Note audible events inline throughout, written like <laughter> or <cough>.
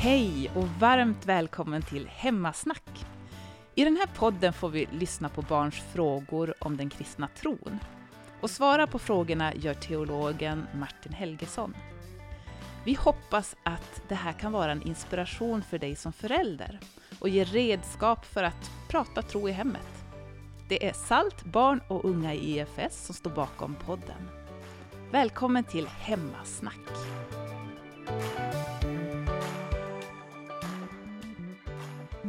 Hej och varmt välkommen till Hemmasnack. I den här podden får vi lyssna på barns frågor om den kristna tron. Och svara på frågorna gör teologen Martin Helgesson. Vi hoppas att det här kan vara en inspiration för dig som förälder och ge redskap för att prata tro i hemmet. Det är SALT, barn och unga i EFS som står bakom podden. Välkommen till Hemmasnack!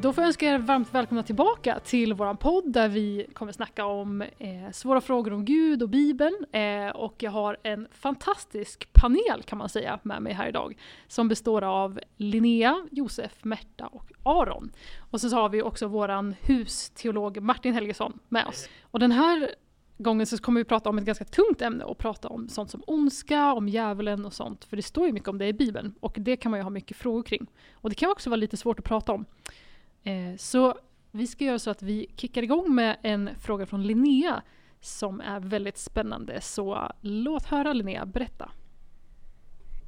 Då får jag önska er varmt välkomna tillbaka till våran podd där vi kommer snacka om eh, svåra frågor om Gud och Bibeln. Eh, och jag har en fantastisk panel kan man säga med mig här idag. Som består av Linnea, Josef, Märta och Aron. Och så har vi också våran husteolog Martin Helgesson med oss. Och den här gången så kommer vi prata om ett ganska tungt ämne och prata om sånt som ondska, om djävulen och sånt. För det står ju mycket om det i Bibeln och det kan man ju ha mycket frågor kring. Och det kan också vara lite svårt att prata om. Eh, så vi ska göra så att vi kickar igång med en fråga från Linnea som är väldigt spännande. Så låt höra Linnea, berätta.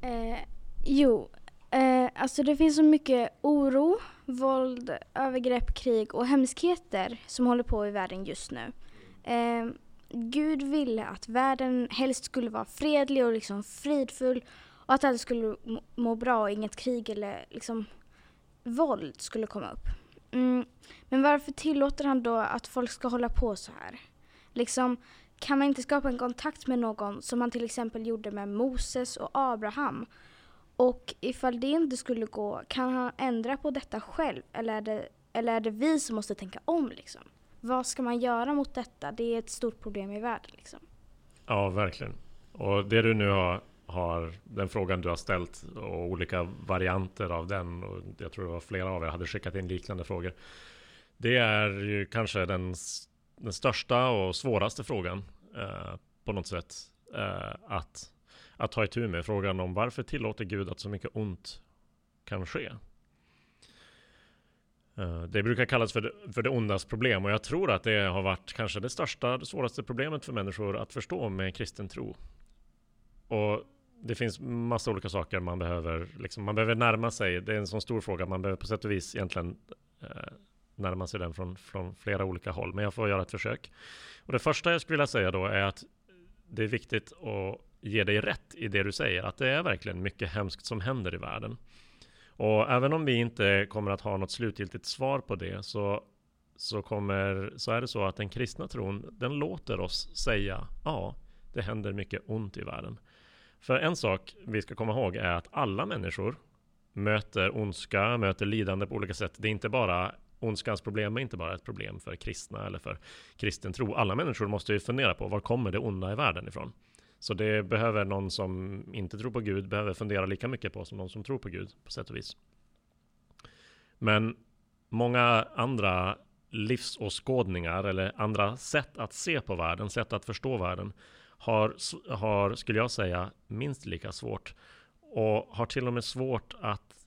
Eh, jo, eh, alltså det finns så mycket oro, våld, övergrepp, krig och hemskheter som håller på i världen just nu. Eh, Gud ville att världen helst skulle vara fredlig och liksom fridfull och att alla skulle må bra och inget krig eller liksom våld skulle komma upp. Mm, men varför tillåter han då att folk ska hålla på så här? Liksom, kan man inte skapa en kontakt med någon som man till exempel gjorde med Moses och Abraham? Och ifall det inte skulle gå, kan han ändra på detta själv? Eller är det, eller är det vi som måste tänka om liksom? Vad ska man göra mot detta? Det är ett stort problem i världen liksom. Ja, verkligen. Och det du nu har har den frågan du har ställt och olika varianter av den. Och jag tror det var flera av er hade skickat in liknande frågor. Det är ju kanske den, den största och svåraste frågan eh, på något sätt. Eh, att, att ta itu med frågan om varför tillåter Gud att så mycket ont kan ske? Eh, det brukar kallas för det, för det ondas problem och jag tror att det har varit kanske det största, det svåraste problemet för människor att förstå med kristen tro. Och det finns massa olika saker man behöver, liksom, man behöver närma sig. Det är en sån stor fråga, man behöver på sätt och vis egentligen eh, närma sig den från, från flera olika håll. Men jag får göra ett försök. Och det första jag skulle vilja säga då är att det är viktigt att ge dig rätt i det du säger, att det är verkligen mycket hemskt som händer i världen. Och även om vi inte kommer att ha något slutgiltigt svar på det så, så, kommer, så är det så att den kristna tron, den låter oss säga ja, det händer mycket ont i världen. För en sak vi ska komma ihåg är att alla människor möter ondska, möter lidande på olika sätt. Det är inte bara ondskans problem är inte bara ett problem för kristna eller för kristen tro. Alla människor måste ju fundera på var kommer det onda i världen ifrån? Så det behöver någon som inte tror på Gud behöver fundera lika mycket på som någon som tror på Gud på sätt och vis. Men många andra livsåskådningar eller andra sätt att se på världen, sätt att förstå världen har, har, skulle jag säga, minst lika svårt och har till och med svårt att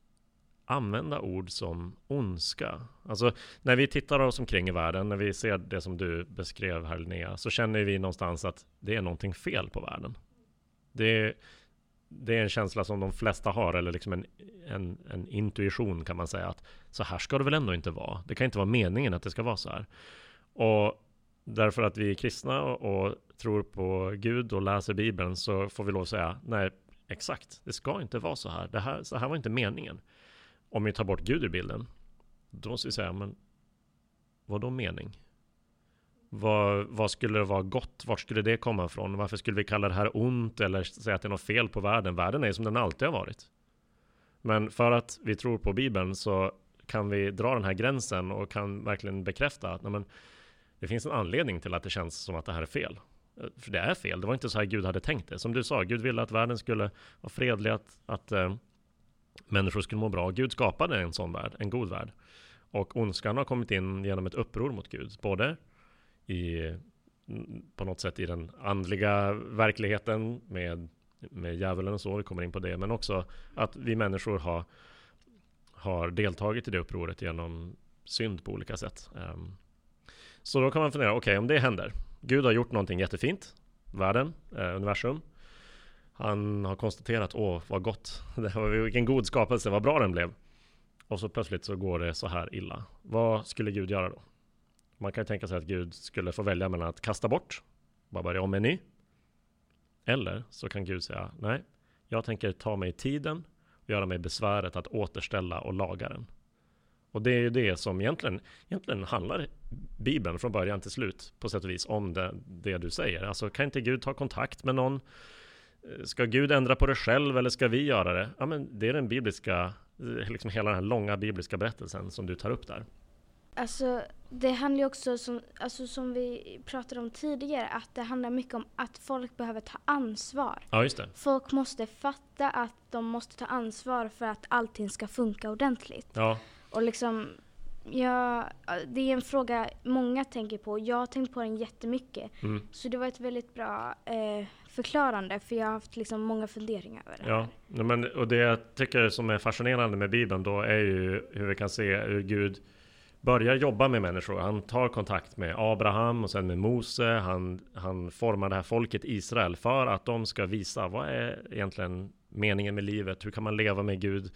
använda ord som ondska. Alltså när vi tittar oss omkring i världen, när vi ser det som du beskrev här Linnea, så känner vi någonstans att det är någonting fel på världen. Det, det är en känsla som de flesta har, eller liksom en, en, en, intuition kan man säga, att så här ska det väl ändå inte vara. Det kan inte vara meningen att det ska vara så här. Och därför att vi är kristna och, och tror på Gud och läser Bibeln så får vi lov att säga nej, exakt, det ska inte vara så här. Det här, så här var inte meningen. Om vi tar bort Gud ur bilden, då måste vi säga, men vad då mening? Vad, vad, skulle det vara gott? Vart skulle det komma ifrån? Varför skulle vi kalla det här ont eller säga att det är något fel på världen? Världen är som den alltid har varit. Men för att vi tror på Bibeln så kan vi dra den här gränsen och kan verkligen bekräfta att nej men, det finns en anledning till att det känns som att det här är fel. Eh, för det är fel, det var inte så här Gud hade tänkt det. Som du sa, Gud ville att världen skulle vara fredlig, att, att äh, människor skulle må bra. Gud skapade en sån värld, en god värld. Och ondskan har kommit in genom ett uppror mot Gud, både i på något sätt i den andliga verkligheten med, med djävulen och så, vi kommer in på det, men också att vi människor har, har deltagit i det upproret genom synd på olika sätt. Um, så då kan man fundera, okej okay, om det händer. Gud har gjort någonting jättefint. Världen, eh, universum. Han har konstaterat, åh vad gott. <laughs> Det var, vilken god skapelse, vad bra den blev. och så plötsligt så går det så här illa. Vad skulle Gud göra då? Man kan ju tänka sig att Gud skulle få välja mellan att kasta bort, bara börja om en ny. Eller så kan Gud säga, nej, jag tänker ta mig tiden och göra mig besväret att återställa och laga den. Och det är ju det som egentligen, egentligen handlar Bibeln från början till slut på sätt och vis om det, det du säger. Alltså kan inte Gud ta kontakt med någon? Ska Gud ändra på det själv eller ska vi göra det? Ja, men det är den bibliska, liksom hela den här långa bibliska berättelsen som du tar upp där. Alltså det handlar ju också som, alltså, som vi pratade om tidigare att det handlar mycket om att folk behöver ta ansvar. Ja, just det. Folk måste fatta att de måste ta ansvar för att allting ska funka ordentligt. Ja, Och liksom, ja, det är en fråga många tänker på. Jag har tänkt på den jättemycket. mm. Så det var ett väldigt bra eh, förklarande för jag har haft liksom många funderingar över det Ja, här. men, och det jag tycker som är fascinerande med Bibeln då är ju hur vi kan se hur Gud börjar jobba med människor. Han tar kontakt med Abraham och sen med Mose. Han, han formar det här folket Israel för att de ska visa vad är egentligen meningen med livet? Hur kan man leva med Gud?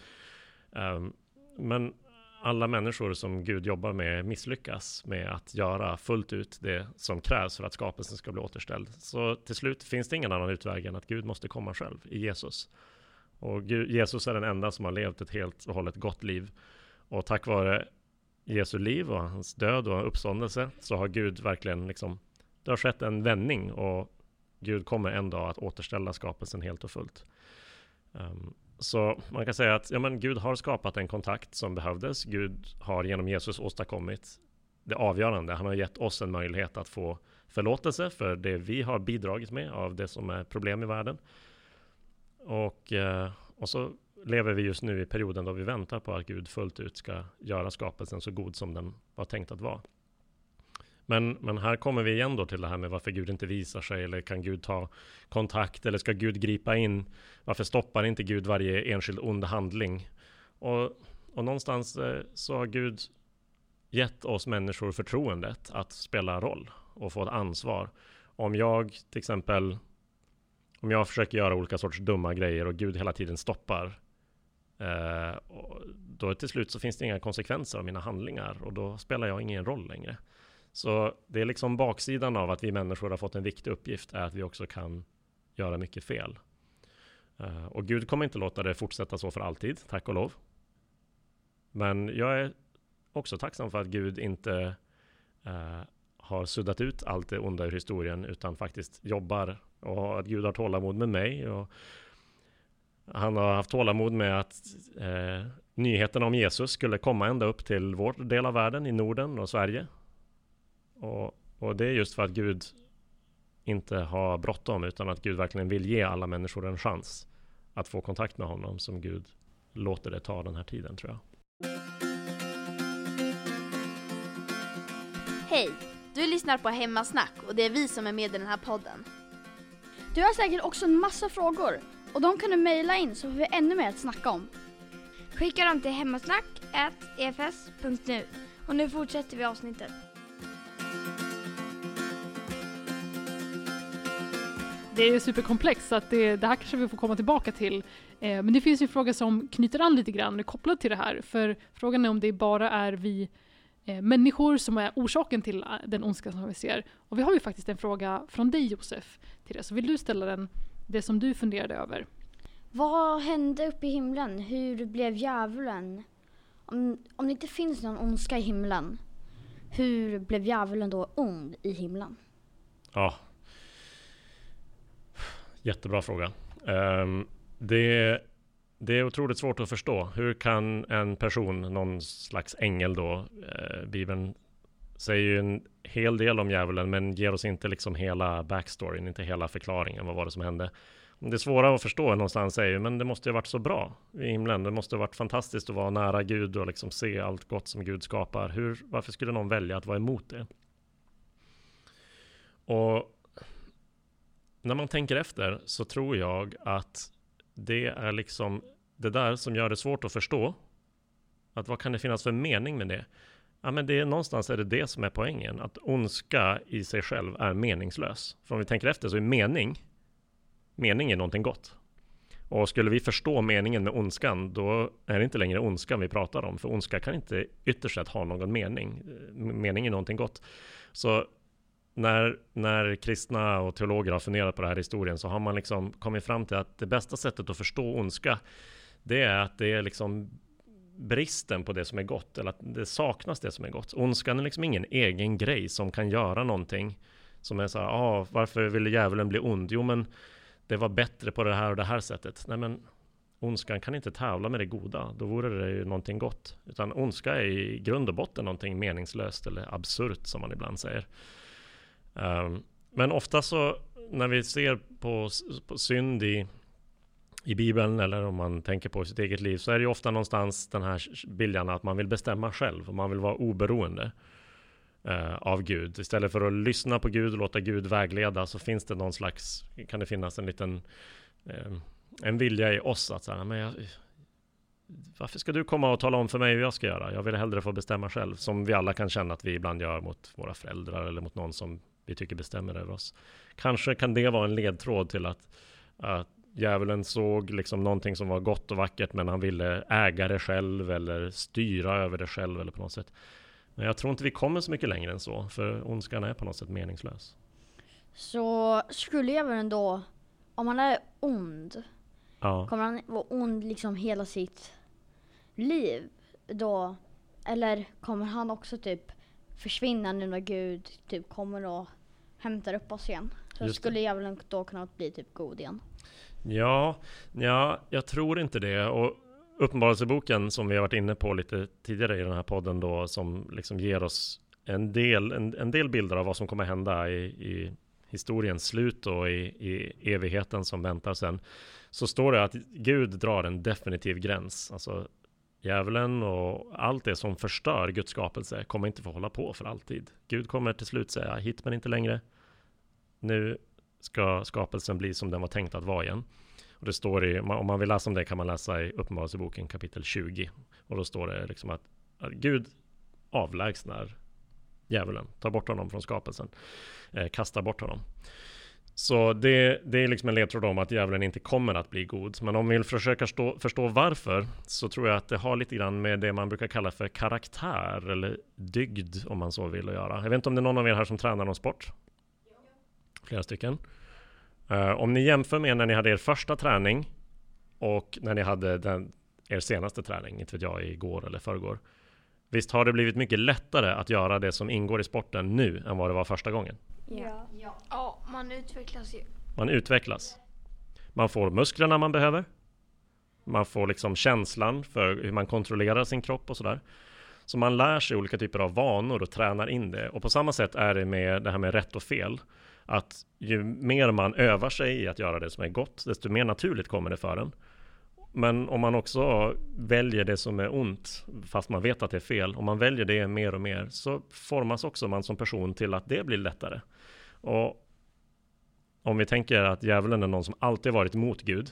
Ehm, men alla människor som Gud jobbar med misslyckas med att göra fullt ut det som krävs för att skapelsen ska bli återställd. Så till slut finns det ingen annan utväg än att Gud måste komma själv i Jesus. Och Gud, Jesus är den enda som har levt ett helt och hållet gott liv. Och tack vare Jesu liv och hans död och uppståndelse så har Gud verkligen liksom, det har skett en vändning och Gud kommer en dag att återställa skapelsen helt och fullt. Ehm, så man kan säga att ja, men Gud har skapat en kontakt som behövdes. Gud har genom Jesus åstadkommit det avgörande. Han har gett oss en möjlighet att få förlåtelse för det vi har bidragit med av det som är problem i världen. Och, eh, och så lever vi just nu i perioden då vi väntar på att Gud fullt ut ska göra skapelsen så god som den var tänkt att vara. Men, men här kommer vi igen då till det här med varför Gud inte visar sig eller kan Gud ta kontakt eller ska Gud gripa in? Varför stoppar inte Gud varje enskild ond handling? Och, och någonstans eh, så har Gud gett oss människor förtroendet att spela roll och få ett ansvar. Om jag till exempel om jag försöker göra olika sorts dumma grejer och Gud hela tiden stoppar eh, då till slut så finns det inga konsekvenser av mina handlingar och då spelar jag ingen roll längre. Så det är liksom baksidan av att vi människor har fått en viktig uppgift är att vi också kan göra mycket fel. Eh, och Gud kommer inte låta det fortsätta så för alltid, tack och lov. Men jag är också tacksam för att Gud inte eh, har suddat ut allt det onda ur historien utan faktiskt jobbar och att Gud har tålamod med mig. Och han har haft tålamod med att eh, nyheterna om Jesus skulle komma ända upp till vår del av världen i Norden och Sverige. Och, och det är just för att Gud inte har bråttom utan att Gud verkligen vill ge alla människor en chans att få kontakt med honom som Gud låter det ta den här tiden tror jag. Hej! Du lyssnar på Hemmasnack och det är vi som är med i den här podden. Du har säkert också en massa frågor och de kan du mejla in så får vi ännu mer att snacka om. Skicka dem till hemmasnack.efs.nu och nu fortsätter vi avsnittet. Det är superkomplext så att det, det här kanske vi får komma tillbaka till. Eh, men det finns ju en fråga som knyter an lite grann kopplat till det här. För frågan är om det bara är vi eh, människor som är orsaken till eh, den ondska som vi ser. Och vi har ju faktiskt en fråga från dig Josef till det. Så vill du ställa den, det som du funderade över? Vad hände uppe i himlen? Hur blev djävulen? Om, om det inte finns någon ondska i himlen, hur blev djävulen då ond i himlen? Ja. Jättebra fråga. Um, det, det är otroligt svårt att förstå. Hur kan en person, någon slags ängel då, eh, Bibeln säger ju en hel del om djävulen men ger oss inte liksom hela backstoryn, inte hela förklaringen. Vad var det som hände? Det svåra att förstå någonstans är ju, men det måste ju ha varit så bra i himlen. Det måste ha varit fantastiskt att vara nära Gud och liksom se allt gott som Gud skapar. Hur, varför skulle någon välja att vara emot det? Och när man tänker efter så tror jag att det är liksom det där som gör det svårt att förstå. Att vad kan det finnas för mening med det? Ja, men det är någonstans är det det som är poängen. Att ondska i sig själv är meningslös. För om vi tänker efter så är mening, mening är någonting gott. Och skulle vi förstå meningen med ondskan, då är det inte längre ondskan vi pratar om. För ondska kan inte ytterst sett ha någon mening. Mening är någonting gott. Så när, när kristna och teologer har funderat på det här historien så har man liksom kommit fram till att det bästa sättet att förstå ondska, det är att det är liksom bristen på det som är gott, eller att det saknas det som är gott. Ondskan är liksom ingen egen grej som kan göra någonting som är så här, ah, varför ville djävulen bli ond? Jo, men det var bättre på det här och det här sättet. Nej, men ondskan kan inte tävla med det goda. Då vore det ju någonting gott. Utan ondska är i grund och botten någonting meningslöst eller absurt som man ibland säger. Um, men ofta så när vi ser på, på synd i, i Bibeln eller om man tänker på sitt eget liv så är det ju ofta någonstans den här viljan att man vill bestämma själv och man vill vara oberoende uh, av Gud. Istället för att lyssna på Gud och låta Gud vägleda så finns det någon slags, kan det finnas en liten uh, en vilja i oss att säga, men jag, varför ska du komma och tala om för mig hur jag ska göra? Jag vill hellre få bestämma själv, som vi alla kan känna att vi ibland gör mot våra föräldrar eller mot någon som vi tycker bestämmer över oss. Kanske kan det vara en ledtråd till att, att djävulen såg liksom någonting som var gott och vackert, men han ville äga det själv eller styra över det själv eller på något sätt. Men jag tror inte vi kommer så mycket längre än så, för ondskan är på något sätt meningslös. Så skulle djävulen då, om han är ond, ja. kommer han vara ond liksom hela sitt liv då? Eller kommer han också typ försvinna nu när Gud typ kommer och hämtar upp oss igen? Så Just skulle djävulen då kunna bli typ god igen? Ja, ja, jag tror inte det. Och Uppenbarelseboken som vi har varit inne på lite tidigare i den här podden då, som liksom ger oss en del, en, en del bilder av vad som kommer hända i, i historiens slut och i, i evigheten som väntar sen. Så står det att Gud drar en definitiv gräns. Alltså Djävulen och allt det som förstör Guds skapelse kommer inte få hålla på för alltid. Gud kommer till slut säga hit men inte längre. Nu ska skapelsen bli som den var tänkt att vara igen. Och det står i, om man vill läsa om det kan man läsa i Uppenbarelseboken kapitel 20. Och då står det liksom att, att Gud avlägsnar djävulen, tar bort honom från skapelsen, eh, kastar bort honom. Så det, det är liksom en ledtråd om att djävulen inte kommer att bli god. Men om vi vill försöka stå, förstå varför så tror jag att det har lite grann med det man brukar kalla för karaktär eller dygd om man så vill att göra. Jag vet inte om det är någon av er här som tränar någon sport? Flera stycken. Uh, om ni jämför med när ni hade er första träning och när ni hade den, er senaste träning, inte vet jag, igår eller förrgår. Visst har det blivit mycket lättare att göra det som ingår i sporten nu än vad det var första gången? Ja. Ja, man utvecklas ju. Man utvecklas. Man får musklerna man behöver. Man får liksom känslan för hur man kontrollerar sin kropp och sådär. Så man lär sig olika typer av vanor och tränar in det. Och på samma sätt är det med det här med rätt och fel. Att ju mer man övar sig i att göra det som är gott, desto mer naturligt kommer det för en. Men om man också väljer det som är ont, fast man vet att det är fel, om man väljer det mer och mer, så formas också man som person till att det blir lättare. Och om vi tänker att djävulen är någon som alltid varit emot Gud,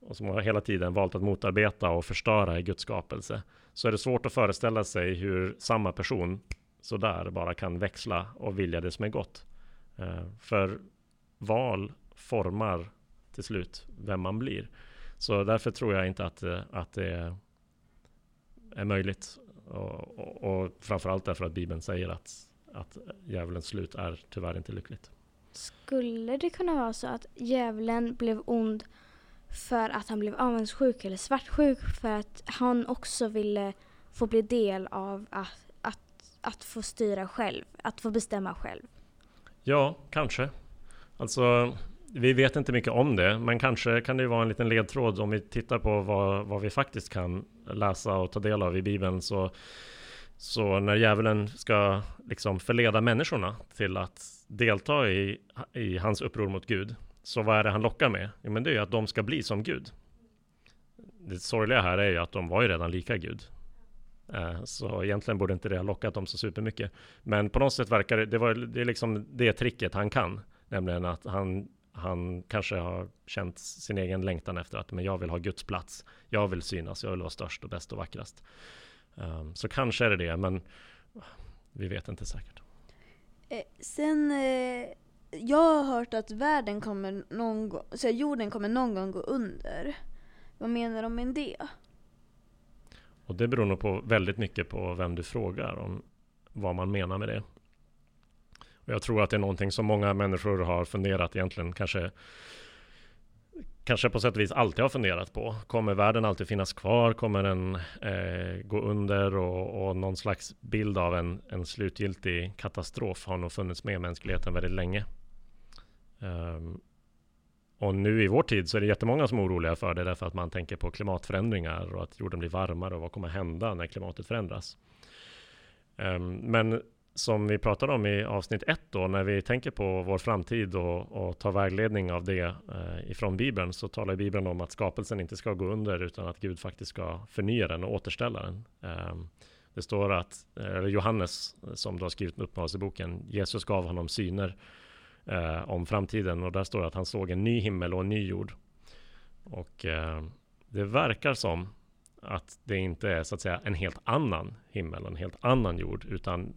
och som har hela tiden valt att motarbeta och förstöra i Guds skapelse, så är det svårt att föreställa sig hur samma person sådär bara kan växla och vilja det som är gott. Eh, för val formar till slut vem man blir. Så därför tror jag inte att, eh, att det är möjligt. Och, och, och framförallt därför att Bibeln säger att, att djävulens slut är tyvärr inte lyckligt. Skulle det kunna vara så att djävulen blev ond för att han blev avundsjuk eller svartsjuk för att han också ville få bli del av att, att, att få styra själv, att få bestämma själv? Ja, kanske. Alltså, vi vet inte mycket om det, men kanske kan det vara en liten ledtråd om vi tittar på vad, vad vi faktiskt kan läsa och ta del av i Bibeln. Så, så när djävulen ska liksom förleda människorna till att delta i, i hans uppror mot Gud, så vad är det han lockar med? Jo, men det är ju att de ska bli som Gud. Det sorgliga här är ju att de var ju redan lika Gud. Eh, så egentligen borde inte det ha lockat dem så supermycket. Men på något sätt verkar det, det, var, det är liksom det tricket han kan. Nämligen att han han kanske har känt sin egen längtan efter att men jag vill ha Guds plats. Jag vill synas, jag vill vara störst och bäst och vackrast. Um, så kanske är det det, men vi vet inte säkert. Eh, sen eh, jag har hört att världen kommer någon gång, så jorden kommer någon gång gå under. Vad menar de med det? Och det beror nog på väldigt mycket på vem du frågar om vad man menar med det. Och jag tror att det är någonting som många människor har funderat egentligen kanske kanske på sätt och vis alltid har funderat på. Kommer världen alltid finnas kvar? Kommer den eh, gå under? Och, och, någon slags bild av en, en slutgiltig katastrof har nog funnits med mänskligheten väldigt länge. Um, och nu i vår tid så är det jättemånga som är oroliga för det därför att man tänker på klimatförändringar och att jorden blir varmare och vad kommer hända när klimatet förändras. Um, men som vi pratade om i avsnitt ett då, när vi tänker på vår framtid och, och tar vägledning av det eh, ifrån Bibeln, så talar Bibeln om att skapelsen inte ska gå under, utan att Gud faktiskt ska förnya den och återställa den. Eh, det står att, eh, eller Johannes, eh, som då har skrivit uppenbarelseboken, Jesus gav honom syner eh, om framtiden och där står det att han såg en ny himmel och en ny jord. Och eh, det verkar som att det inte är så att säga en helt annan himmel och en helt annan jord, utan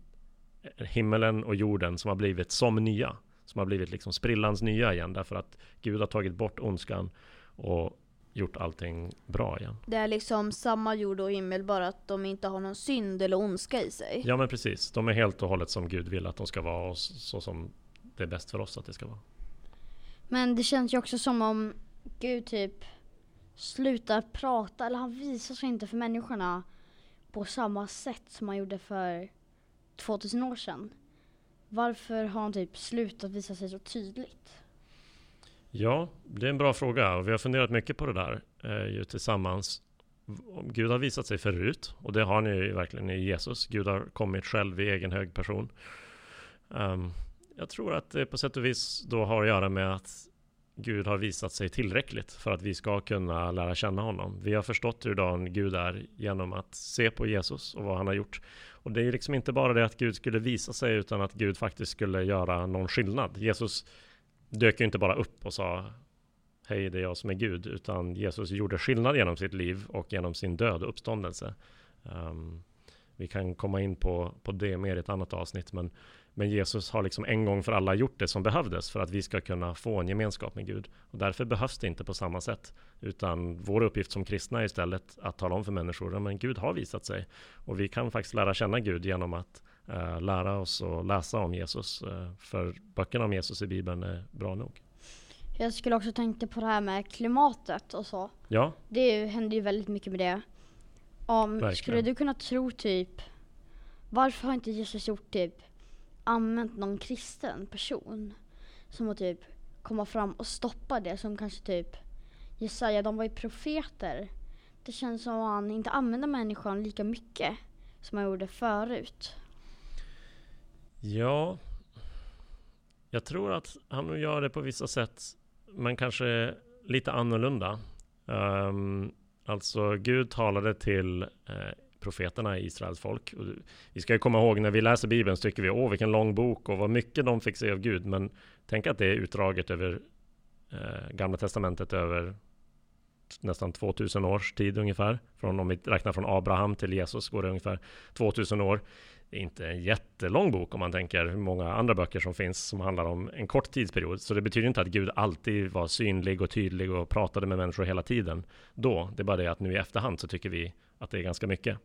himmelen och jorden som har blivit som nya. Som har blivit liksom sprillans nya igen därför att Gud har tagit bort ondskan och gjort allting bra igen. Det är liksom samma jord och himmel bara att de inte har någon synd eller ondska i sig. Ja men precis, de är helt och hållet som Gud vill att de ska vara och så som det är bäst för oss att det ska vara. Men det känns ju också som om Gud typ slutar prata eller han visar sig inte för människorna på samma sätt som han gjorde för 2000 år sedan. Varför har han typ slutat visa sig så tydligt? Ja, det är en bra fråga och vi har funderat mycket på det där eh, ju tillsammans. Gud har visat sig förut och det har ni ju verkligen i Jesus. Gud har kommit själv i egen hög person. Um, jag tror att det på sätt och vis då har att göra med att Gud har visat sig tillräckligt för att vi ska kunna lära känna honom. Vi har förstått hur Gud är genom att se på Jesus och vad han har gjort. Och det är liksom inte bara det att Gud skulle visa sig utan att Gud faktiskt skulle göra någon skillnad. Jesus dök ju inte bara upp och sa Hej, det är jag som är Gud, utan Jesus gjorde skillnad genom sitt liv och genom sin död och uppståndelse. Um, vi kan komma in på, på det mer i ett annat avsnitt, men men Jesus har liksom en gång för alla gjort det som behövdes för att vi ska kunna få en gemenskap med Gud. Och därför behövs det inte på samma sätt. Utan vår uppgift som kristna är istället att tala om för människor att Gud har visat sig. Och vi kan faktiskt lära känna Gud genom att uh, lära oss och läsa om Jesus. Uh, för böckerna om Jesus i Bibeln är bra nog. Jag skulle också tänka på det här med klimatet och så. Ja. Det händer ju väldigt mycket med det. Om, skulle du kunna tro typ, varför har inte Jesus gjort typ använt någon kristen person som att typ komma fram och stoppa det som kanske typ Jesaja, de var ju profeter. Det känns som att han inte använder människan lika mycket som han gjorde förut. Ja, jag tror att han gör det på vissa sätt, men kanske lite annorlunda. Um, alltså Gud talade till eh, profeterna i Israels folk. Och vi ska ju komma ihåg när vi läser Bibeln så tycker vi åh vilken lång bok och vad mycket de fick se av Gud. Men tänk att det är utdraget över eh, Gamla Testamentet över nästan 2000 års tid ungefär. Från, om vi räknar från Abraham till Jesus går det ungefär 2000 år. Det är inte en jättelång bok om man tänker hur många andra böcker som finns som handlar om en kort tidsperiod. Så det betyder inte att Gud alltid var synlig och tydlig och pratade med människor hela tiden då. Det är bara det att nu i efterhand så tycker vi att det är ganska mycket.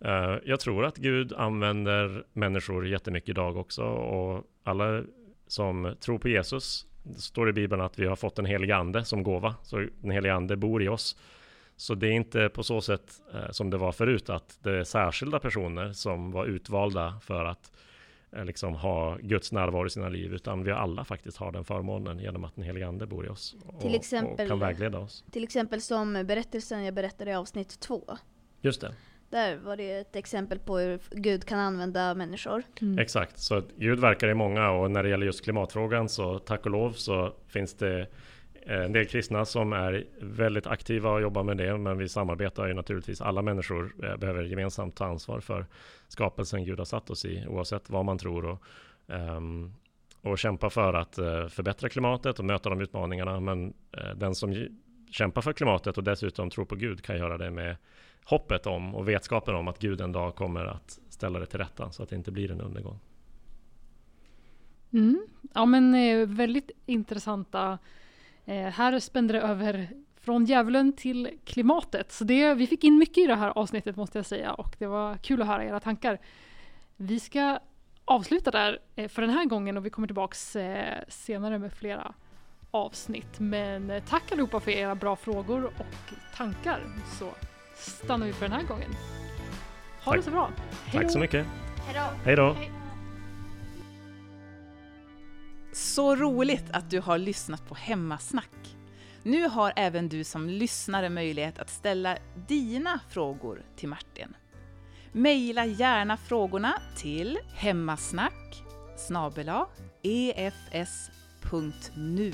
Eh, jag tror att Gud använder människor jättemycket idag också och alla som tror på Jesus, det står i Bibeln att vi har fått en helig ande som gåva, så den helige ande bor i oss. Så det är inte på så sätt eh, som det var förut, att det är särskilda personer som var utvalda för att liksom ha Guds närvaro i sina liv, utan vi alla faktiskt har den förmånen genom att den helige ande bor i oss och, till exempel, och kan vägleda oss. Till exempel som berättelsen jag berättade i avsnitt två. Just det. Där var det ett exempel på hur Gud kan använda människor. Mm. Exakt, så Gud verkar i många och när det gäller just klimatfrågan så tack och lov så finns det Eh, en del kristna som är väldigt aktiva och jobbar med det, men vi samarbetar ju naturligtvis. Alla människor eh, behöver gemensamt ta ansvar för skapelsen Gud har satt oss i, oavsett vad man tror och, um, och kämpa för att eh, förbättra klimatet och möta de utmaningarna. Men den som kämpar för klimatet och dessutom tror på Gud kan göra det med hoppet om och vetskapen om att Gud en dag kommer att ställa det till rätta så att det inte blir en undergång. Mm. Ja men väldigt intressanta. Eh, här spände det över från djävulen till klimatet. Så det, vi fick in mycket i det här avsnittet måste jag säga och det var kul att höra era tankar. Vi ska avsluta där eh, för den här gången och vi kommer tillbaks eh, senare med flera avsnitt. Men tack allihopa för era bra frågor och tankar så stannar vi för den här gången. Ha tack. det så bra. Hejdå. Tack så mycket. Hej då. Så roligt att du har lyssnat på Hemmasnack. Nu har även du som lyssnare möjlighet att ställa dina frågor till Martin. Maila gärna frågorna till hemmasnack efs.nu